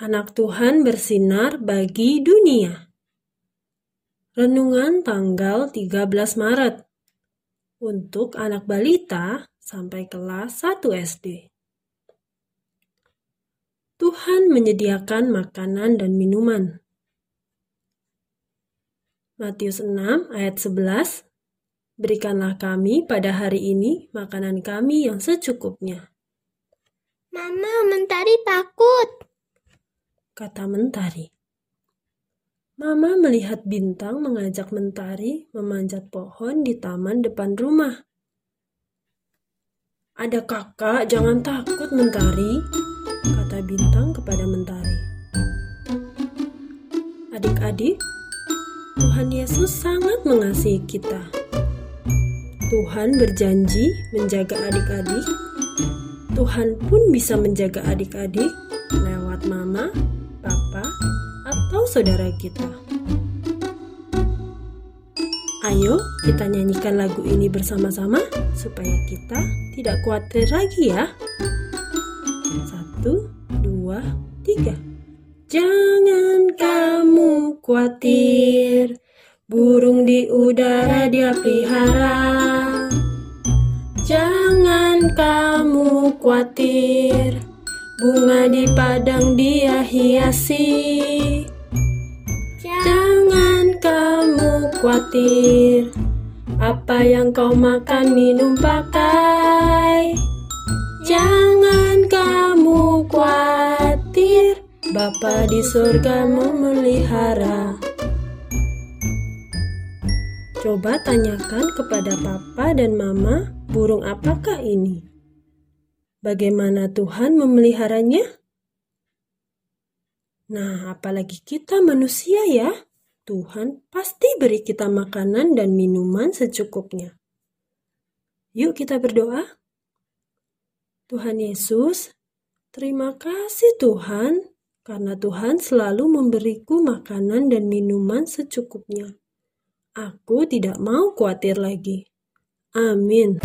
Anak Tuhan bersinar bagi dunia. Renungan tanggal 13 Maret untuk anak balita sampai kelas 1 SD. Tuhan menyediakan makanan dan minuman. Matius 6 ayat 11 Berikanlah kami pada hari ini makanan kami yang secukupnya. Mama, mentari takut kata Mentari. Mama melihat bintang mengajak Mentari memanjat pohon di taman depan rumah. Ada kakak, jangan takut Mentari, kata bintang kepada Mentari. Adik-adik, Tuhan Yesus sangat mengasihi kita. Tuhan berjanji menjaga adik-adik. Tuhan pun bisa menjaga adik-adik lewat mama papa, atau saudara kita. Ayo kita nyanyikan lagu ini bersama-sama supaya kita tidak khawatir lagi ya. Satu, dua, tiga. Jangan kamu khawatir, burung di udara dia pelihara. Kamu khawatir, Bunga di padang dia hiasi. Jangan kamu khawatir. Apa yang kau makan minum pakai. Jangan kamu khawatir. Bapa di surga memelihara Coba tanyakan kepada papa dan mama burung apakah ini? Bagaimana Tuhan memeliharanya? Nah, apalagi kita manusia ya. Tuhan pasti beri kita makanan dan minuman secukupnya. Yuk kita berdoa. Tuhan Yesus, terima kasih Tuhan karena Tuhan selalu memberiku makanan dan minuman secukupnya. Aku tidak mau khawatir lagi. Amin.